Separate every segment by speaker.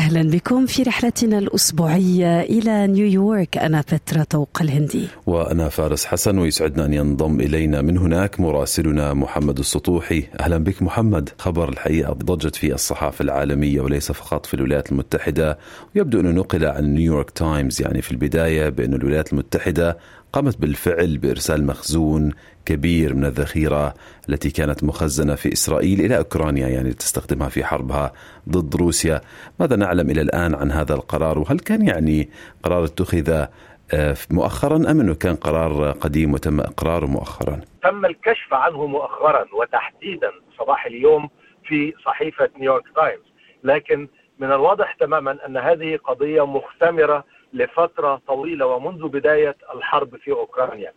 Speaker 1: أهلا بكم في رحلتنا الأسبوعية إلى نيويورك أنا بترا طوق الهندي.
Speaker 2: وأنا فارس حسن ويسعدنا أن ينضم إلينا من هناك مراسلنا محمد السطوحي. أهلا بك محمد. خبر الحقيقة ضجت في الصحافة العالمية وليس فقط في الولايات المتحدة. ويبدو أنه نقل عن نيويورك تايمز يعني في البداية بأن الولايات المتحدة قامت بالفعل بإرسال مخزون كبير من الذخيرة التي كانت مخزنة في إسرائيل إلى أوكرانيا يعني تستخدمها في حربها ضد روسيا. ماذا نعلم إلى الآن عن هذا القرار؟ وهل كان يعني قرار اتخذ آه، مؤخرا أم أنه كان قرار قديم وتم إقراره مؤخرا؟
Speaker 3: تم الكشف عنه مؤخرا وتحديدا صباح اليوم في صحيفة نيويورك تايمز. لكن من الواضح تماما أن هذه قضية مختمرة لفترة طويلة ومنذ بداية الحرب في أوكرانيا.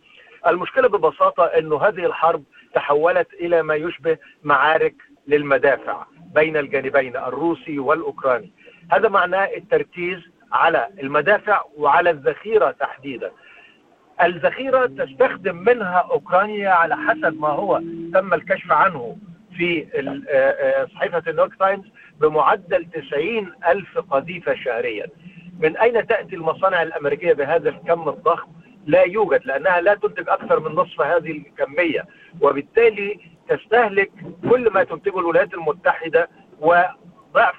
Speaker 3: المشكلة ببساطة أن هذه الحرب تحولت إلى ما يشبه معارك للمدافع بين الجانبين الروسي والأوكراني. هذا معناه التركيز على المدافع وعلى الذخيرة تحديدا. الذخيرة تستخدم منها أوكرانيا على حسب ما هو تم الكشف عنه في آه، آه، صحيفة نيويورك تايمز بمعدل 90 ألف قذيفة شهريا. من أين تأتي المصانع الأمريكية بهذا الكم الضخم؟ لا يوجد لأنها لا تنتج أكثر من نصف هذه الكمية. وبالتالي تستهلك كل ما تنتجه الولايات المتحدة وضعف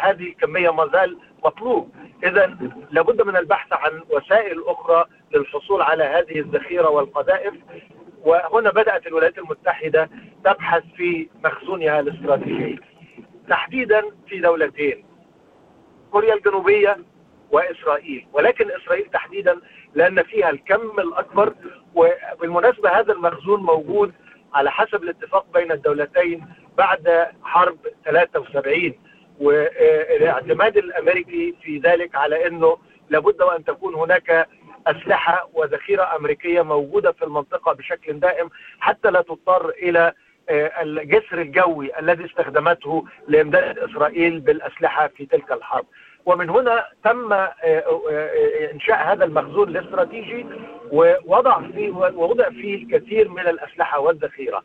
Speaker 3: هذه الكمية ما زال مطلوب. إذا لابد من البحث عن وسائل أخرى للحصول على هذه الذخيرة والقذائف. وهنا بدأت الولايات المتحدة تبحث في مخزونها الاستراتيجي. تحديدا في دولتين كوريا الجنوبية وإسرائيل ولكن إسرائيل تحديدا لأن فيها الكم الأكبر وبالمناسبة هذا المخزون موجود على حسب الاتفاق بين الدولتين بعد حرب 73 والاعتماد الأمريكي في ذلك على إنه لابد وأن تكون هناك أسلحة وذخيرة أمريكية موجودة في المنطقة بشكل دائم حتى لا تضطر إلى آه، الجسر الجوي الذي استخدمته لإمداد إسرائيل بالأسلحة في تلك الحرب. ومن هنا تم آه، آه، إنشاء هذا المخزون الاستراتيجي ووضع فيه ووضع فيه الكثير من الأسلحة والذخيرة.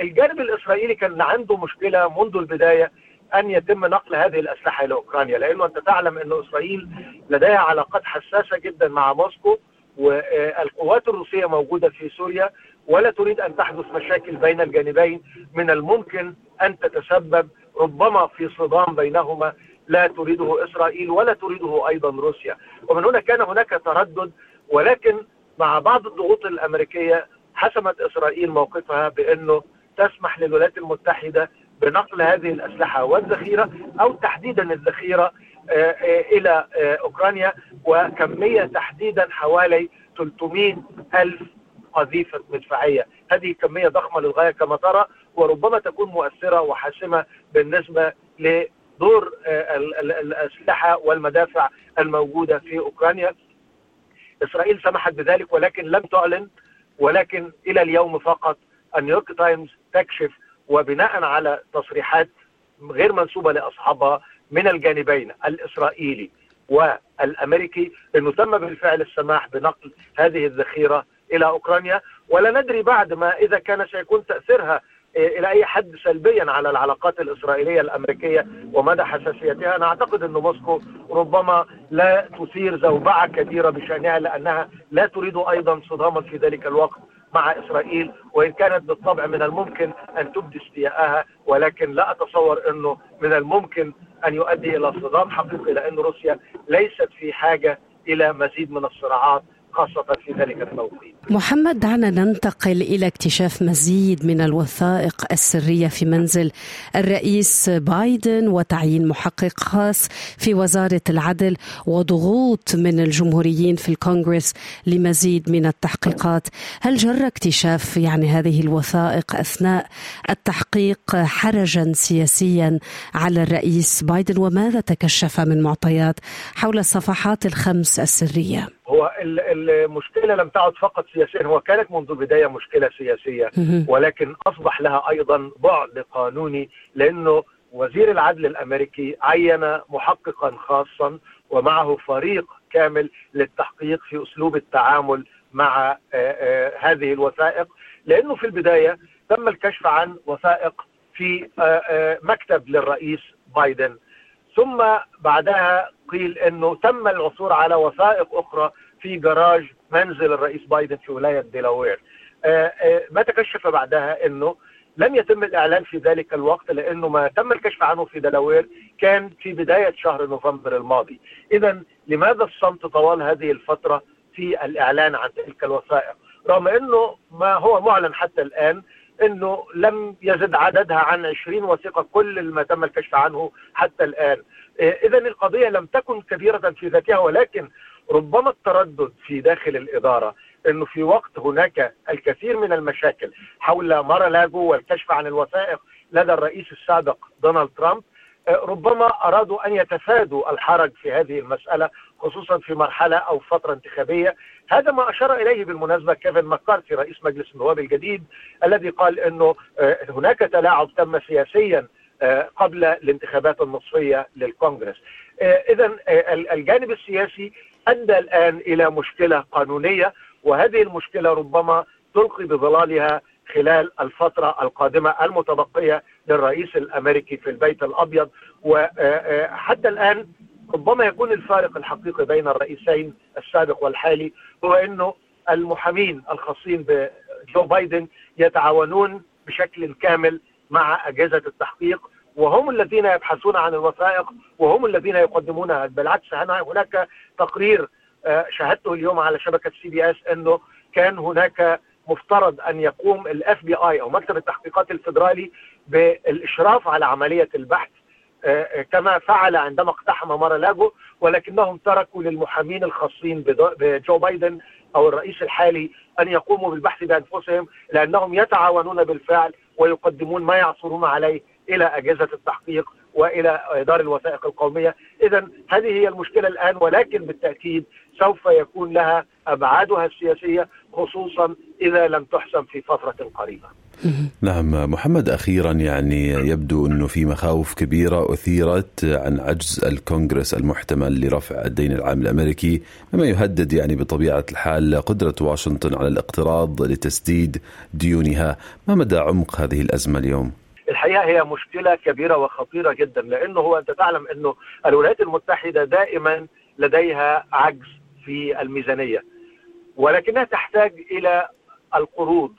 Speaker 3: الجانب الإسرائيلي كان عنده مشكلة منذ البداية أن يتم نقل هذه الأسلحة إلى أوكرانيا لأنه أنت تعلم أن إسرائيل لديها علاقات حساسة جدا مع موسكو والقوات الروسية موجودة في سوريا ولا تريد أن تحدث مشاكل بين الجانبين من الممكن أن تتسبب ربما في صدام بينهما لا تريده إسرائيل ولا تريده أيضا روسيا. ومن هنا كان هناك تردد ولكن مع بعض الضغوط الأمريكية حسمت إسرائيل موقفها بأنه تسمح للولايات المتحدة بنقل هذه الأسلحة والذخيرة أو تحديدا الذخيرة آه، آه، إلى آه، أوكرانيا وكمية تحديدا حوالي 300 ألف قذيفه مدفعية، هذه كمية ضخمة للغاية كما ترى وربما تكون مؤثرة وحاسمة بالنسبة لدور الأسلحة والمدافع الموجودة في أوكرانيا. إسرائيل سمحت بذلك ولكن لم تعلن ولكن إلى اليوم فقط النيويورك تايمز تكشف وبناء على تصريحات غير منسوبة لأصحابها من الجانبين الإسرائيلي والأمريكي إنه تم بالفعل السماح بنقل هذه الذخيرة إلى أوكرانيا ولا ندري بعد ما إذا كان سيكون تأثيرها إلى أي حد سلبيا على العلاقات الإسرائيلية الأمريكية ومدى حساسيتها. أنا أعتقد إن موسكو ربما لا تثير زوبعة كبيرة بشأنها لأنها لا تريد أيضا صداما في ذلك الوقت مع إسرائيل وإن كانت بالطبع من الممكن أن تبدي استياءها ولكن لا أتصور أنه من الممكن أن يؤدي إلى صدام حقيقي لأن روسيا ليست في حاجة إلى مزيد من الصراعات خاصة في ذلك التوقيت.
Speaker 1: محمد دعنا ننتقل إلى اكتشاف مزيد من الوثائق السرية في منزل الرئيس بايدن وتعيين محقق خاص في وزارة العدل وضغوط من الجمهوريين في الكونغرس لمزيد من التحقيقات. هل جر اكتشاف يعني هذه الوثائق أثناء التحقيق حرجا سياسيا على الرئيس بايدن؟ وماذا تكشف من معطيات حول الصفحات الخمس السرية؟
Speaker 3: هو المشكلة لم تعد فقط سياسيا هو كانت منذ البداية مشكلة سياسية ولكن أصبح لها أيضا بعد قانوني لأنه وزير العدل الأمريكي عين محققا خاصا ومعه فريق كامل للتحقيق في أسلوب التعامل مع آه، آه، هذه الوثائق. لأنه في البداية تم الكشف عن وثائق في آه، مكتب للرئيس بايدن. ثم بعدها قيل إنه تم العثور على وثائق أخرى في جراج منزل الرئيس بايدن في ولاية ديلاوير. ما تكشف بعدها إنه لم يتم الإعلان في ذلك الوقت لأنه ما تم الكشف عنه في دلاوير كان في بداية شهر نوفمبر الماضي. اذا لماذا الصمت طوال هذه الفترة في الإعلان عن تلك الوثائق؟ رغم إنه ما هو معلن حتى الآن إنه لم يزد عددها عن 20 وثيقة كل ما تم الكشف عنه حتى الآن. اذا القضية لم تكن كبيره في ذاتها ولكن ربما التردد في داخل الإدارة إنه في وقت هناك الكثير من المشاكل حول مارالاجو والكشف عن الوثائق لدى الرئيس السابق دونالد ترامب ربما أرادوا أن يتفادوا الحرج في هذه المسألة خصوصا في مرحلة أو فترة انتخابية. هذا ما أشار إليه بالمناسبة كيفن ماكارثي رئيس مجلس النواب الجديد الذي قال إنه آه، هناك تلاعب تم سياسيا آه، قبل الانتخابات النصفية للكونغرس. آه، اذا الجانب السياسي ادى الآن إلى مشكلة قانونية وهذه المشكلة ربما تلقي بظلالها خلال الفترة القادمة المتبقية للرئيس الأمريكي في البيت الأبيض وحتى الآن ربما يكون الفارق الحقيقي بين الرئيسين السابق والحالي هو أنه المحامين الخاصين بجو بايدن يتعاونون بشكل كامل مع أجهزة التحقيق وهم الذين يبحثون عن الوثائق وهم الذين يقدمونها بالعكس هناك تقرير آه، شاهدته اليوم على شبكة CBS أنه كان هناك مفترض أن يقوم ال FBI أو مكتب التحقيقات الفدرالي بالإشراف على عملية البحث. آه، آه، كما فعل عندما اقتحم مارالاجو ولكنهم تركوا للمحامين الخاصين بجو بايدن أو الرئيس الحالي أن يقوموا بالبحث بأنفسهم لأنهم يتعاونون بالفعل ويقدمون ما يعثرون عليه إلى أجهزة التحقيق وإلى دار الوثائق القومية، اذا هذه هي المشكلة الآن ولكن بالتأكيد سوف يكون لها أبعادها السياسية خصوصا إذا لم تحسم في فترة قريبة.
Speaker 2: نعم محمد أخيرا يعني يبدو انه في مخاوف كبيرة أثيرت عن عجز الكونغرس المحتمل لرفع الدين العام الأمريكي مما يهدد يعني بطبيعة الحال قدرة واشنطن على الاقتراض لتسديد ديونها، ما مدى عمق هذه الأزمة اليوم؟
Speaker 3: الحقيقة هي مشكلة كبيرة وخطيرة جدا لأنه هو أنت تعلم أنه الولايات المتحدة دائما لديها عجز في الميزانية ولكنها تحتاج إلى القروض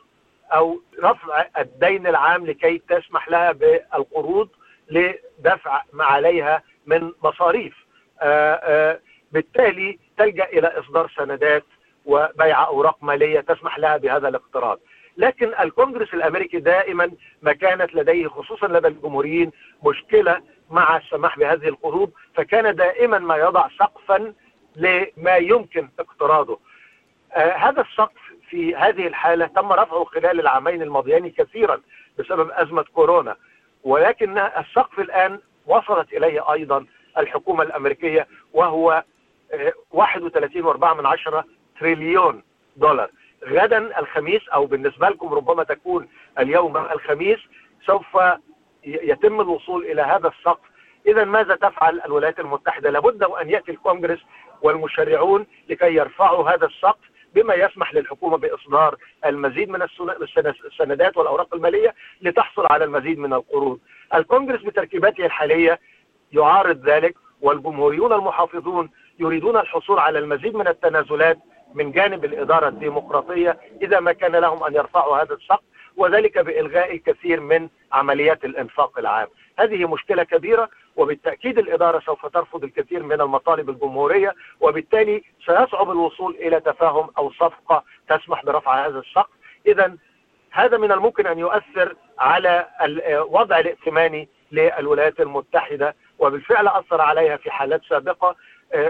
Speaker 3: أو رفع الدين العام لكي تسمح لها بالقروض لدفع ما عليها من مصاريف. آآ آآ بالتالي تلجأ إلى إصدار سندات وبيع أوراق مالية تسمح لها بهذا الاقتراض. لكن الكونجرس الأمريكي دائما ما كانت لديه خصوصا لدى الجمهوريين مشكلة مع السماح بهذه القروض فكان دائما ما يضع سقفا لما يمكن اقتراضه. آه هذا السقف في هذه الحالة تم رفعه خلال العامين الماضيين كثيرا بسبب أزمة كورونا ولكن السقف الآن وصلت إليه أيضا الحكومة الأمريكية وهو 31.4 آه، تريليون دولار. غدا الخميس أو بالنسبة لكم ربما تكون اليوم الخميس سوف يتم الوصول إلى هذا السقف. إذا ماذا تفعل الولايات المتحدة؟ لابد أن يأتي الكونغرس والمشرعون لكي يرفعوا هذا السقف بما يسمح للحكومة بإصدار المزيد من السندات والأوراق المالية لتحصل على المزيد من القروض. الكونغرس بتركيباته الحالية يعارض ذلك والجمهوريون المحافظون يريدون الحصول على المزيد من التنازلات من جانب الإدارة الديمقراطية إذا ما كان لهم أن يرفعوا هذا السقف وذلك بإلغاء الكثير من عمليات الإنفاق العام. هذه مشكلة كبيرة وبالتأكيد الإدارة سوف ترفض الكثير من المطالب الجمهورية وبالتالي سيصعب الوصول إلى تفاهم أو صفقة تسمح برفع هذا السقف إذا هذا من الممكن أن يؤثر على الوضع الائتماني للولايات المتحدة وبالفعل أثر عليها في حالات سابقة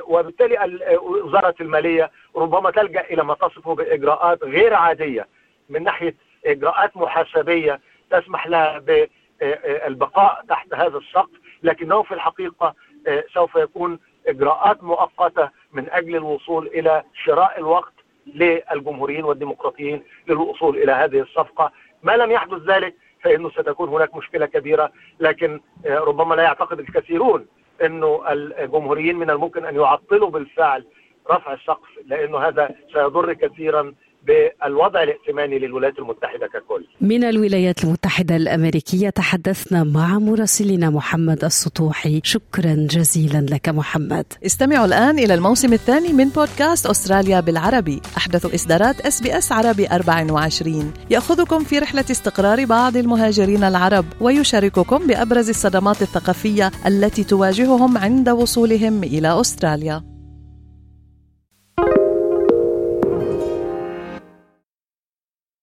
Speaker 3: وبالتالي وزارة المالية ربما تلجأ إلى ما تصفه بإجراءات غير عادية من ناحية إجراءات محاسبية تسمح لها بالبقاء تحت هذا السقف لكنه في الحقيقة آه، سوف يكون إجراءات مؤقتة من أجل الوصول إلى شراء الوقت للجمهوريين والديمقراطيين للوصول إلى هذه الصفقة. ما لم يحدث ذلك فإنه ستكون هناك مشكلة كبيرة لكن ربما لا يعتقد الكثيرون إنه الجمهوريين من الممكن أن يعطلوا بالفعل رفع السقف لأنه هذا سيضر كثيرا بالوضع الائتماني للولايات المتحدة ككل.
Speaker 1: من الولايات المتحدة الأمريكية تحدثنا مع مراسلنا محمد السطوحي. شكرا جزيلا لك محمد.
Speaker 4: استمعوا الآن إلى الموسم الثاني من بودكاست أستراليا بالعربي. أحدث إصدارات SBS عربي 24 يأخذكم في رحلة استقرار بعض المهاجرين العرب ويشارككم بأبرز الصدمات الثقافية التي تواجههم عند وصولهم إلى أستراليا.